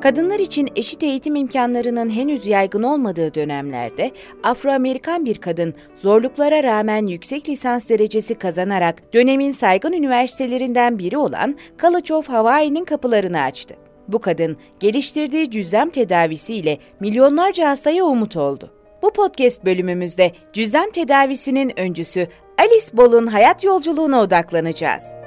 Kadınlar için eşit eğitim imkanlarının henüz yaygın olmadığı dönemlerde Afro-Amerikan bir kadın zorluklara rağmen yüksek lisans derecesi kazanarak dönemin saygın üniversitelerinden biri olan College of Hawaii'nin kapılarını açtı. Bu kadın geliştirdiği cüzzam tedavisiyle milyonlarca hastaya umut oldu. Bu podcast bölümümüzde cüzzam tedavisinin öncüsü Alice Ball'un hayat yolculuğuna odaklanacağız.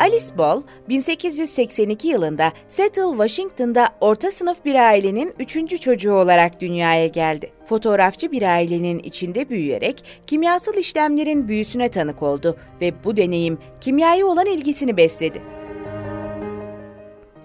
Alice Ball, 1882 yılında Seattle, Washington'da orta sınıf bir ailenin üçüncü çocuğu olarak dünyaya geldi. Fotoğrafçı bir ailenin içinde büyüyerek kimyasal işlemlerin büyüsüne tanık oldu ve bu deneyim kimyaya olan ilgisini besledi.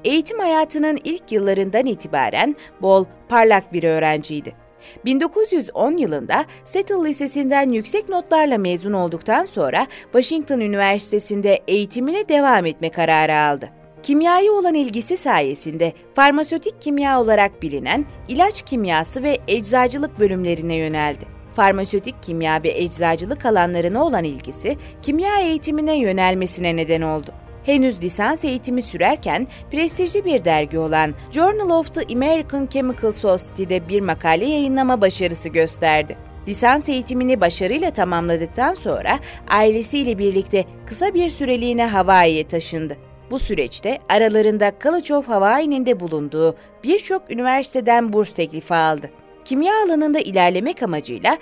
Eğitim hayatının ilk yıllarından itibaren Ball parlak bir öğrenciydi. 1910 yılında Seattle Lisesi'nden yüksek notlarla mezun olduktan sonra Washington Üniversitesi'nde eğitimine devam etme kararı aldı. Kimyaya olan ilgisi sayesinde farmasötik kimya olarak bilinen ilaç kimyası ve eczacılık bölümlerine yöneldi. Farmasötik kimya ve eczacılık alanlarına olan ilgisi kimya eğitimine yönelmesine neden oldu henüz lisans eğitimi sürerken prestijli bir dergi olan Journal of the American Chemical Society'de bir makale yayınlama başarısı gösterdi. Lisans eğitimini başarıyla tamamladıktan sonra ailesiyle birlikte kısa bir süreliğine Hawaii'ye taşındı. Bu süreçte aralarında College of Hawaii'nin de bulunduğu birçok üniversiteden burs teklifi aldı kimya alanında ilerlemek amacıyla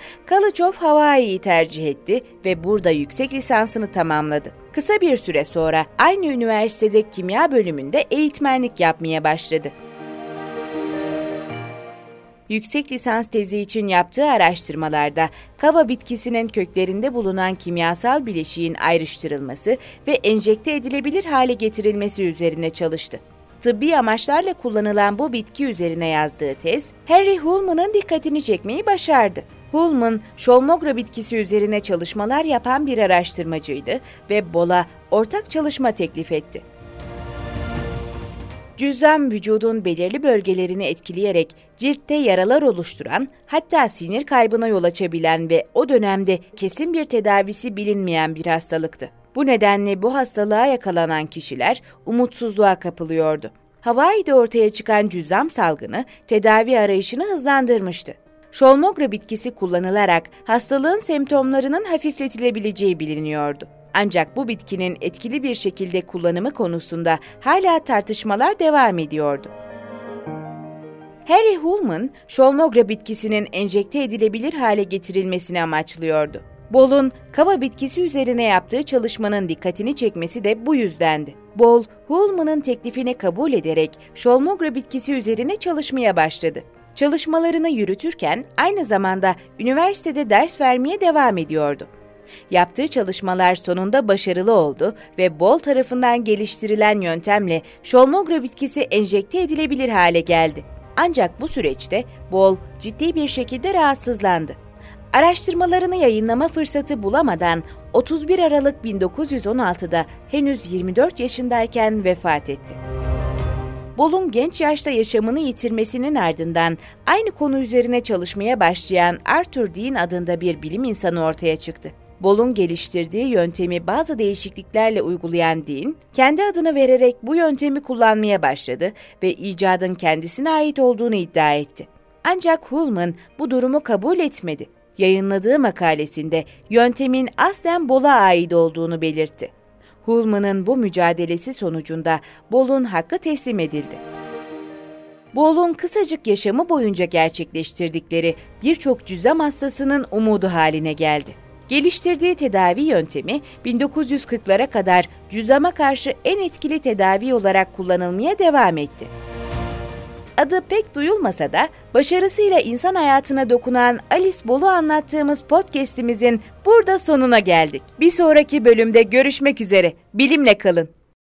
of Hawaii'yi tercih etti ve burada yüksek lisansını tamamladı. Kısa bir süre sonra aynı üniversitede kimya bölümünde eğitmenlik yapmaya başladı. Yüksek lisans tezi için yaptığı araştırmalarda kava bitkisinin köklerinde bulunan kimyasal bileşiğin ayrıştırılması ve enjekte edilebilir hale getirilmesi üzerine çalıştı tıbbi amaçlarla kullanılan bu bitki üzerine yazdığı tez, Harry Hullman'ın dikkatini çekmeyi başardı. Hullman, Şolmogra bitkisi üzerine çalışmalar yapan bir araştırmacıydı ve Bola ortak çalışma teklif etti. Cüzzam vücudun belirli bölgelerini etkileyerek ciltte yaralar oluşturan, hatta sinir kaybına yol açabilen ve o dönemde kesin bir tedavisi bilinmeyen bir hastalıktı. Bu nedenle bu hastalığa yakalanan kişiler umutsuzluğa kapılıyordu. Hawaii'de ortaya çıkan cüzzam salgını tedavi arayışını hızlandırmıştı. Şolmogra bitkisi kullanılarak hastalığın semptomlarının hafifletilebileceği biliniyordu. Ancak bu bitkinin etkili bir şekilde kullanımı konusunda hala tartışmalar devam ediyordu. Harry Hullman, Şolmogra bitkisinin enjekte edilebilir hale getirilmesini amaçlıyordu. Ball'un kava bitkisi üzerine yaptığı çalışmanın dikkatini çekmesi de bu yüzdendi. Ball, Hullman'ın teklifini kabul ederek Şolmogra bitkisi üzerine çalışmaya başladı. Çalışmalarını yürütürken aynı zamanda üniversitede ders vermeye devam ediyordu. Yaptığı çalışmalar sonunda başarılı oldu ve Bol tarafından geliştirilen yöntemle Şolmogra bitkisi enjekte edilebilir hale geldi. Ancak bu süreçte Bol ciddi bir şekilde rahatsızlandı. Araştırmalarını yayınlama fırsatı bulamadan 31 Aralık 1916'da henüz 24 yaşındayken vefat etti. Bol'un genç yaşta yaşamını yitirmesinin ardından aynı konu üzerine çalışmaya başlayan Arthur Dean adında bir bilim insanı ortaya çıktı. Bol'un geliştirdiği yöntemi bazı değişikliklerle uygulayan Dean, kendi adını vererek bu yöntemi kullanmaya başladı ve icadın kendisine ait olduğunu iddia etti. Ancak Hullman bu durumu kabul etmedi yayınladığı makalesinde yöntemin aslen Bol'a ait olduğunu belirtti. Hullman'ın bu mücadelesi sonucunda Bol'un hakkı teslim edildi. Bol'un kısacık yaşamı boyunca gerçekleştirdikleri birçok cüzam hastasının umudu haline geldi. Geliştirdiği tedavi yöntemi 1940'lara kadar cüzama karşı en etkili tedavi olarak kullanılmaya devam etti. Adı pek duyulmasa da başarısıyla insan hayatına dokunan Alice Bol'u anlattığımız podcast'imizin burada sonuna geldik. Bir sonraki bölümde görüşmek üzere. Bilimle kalın.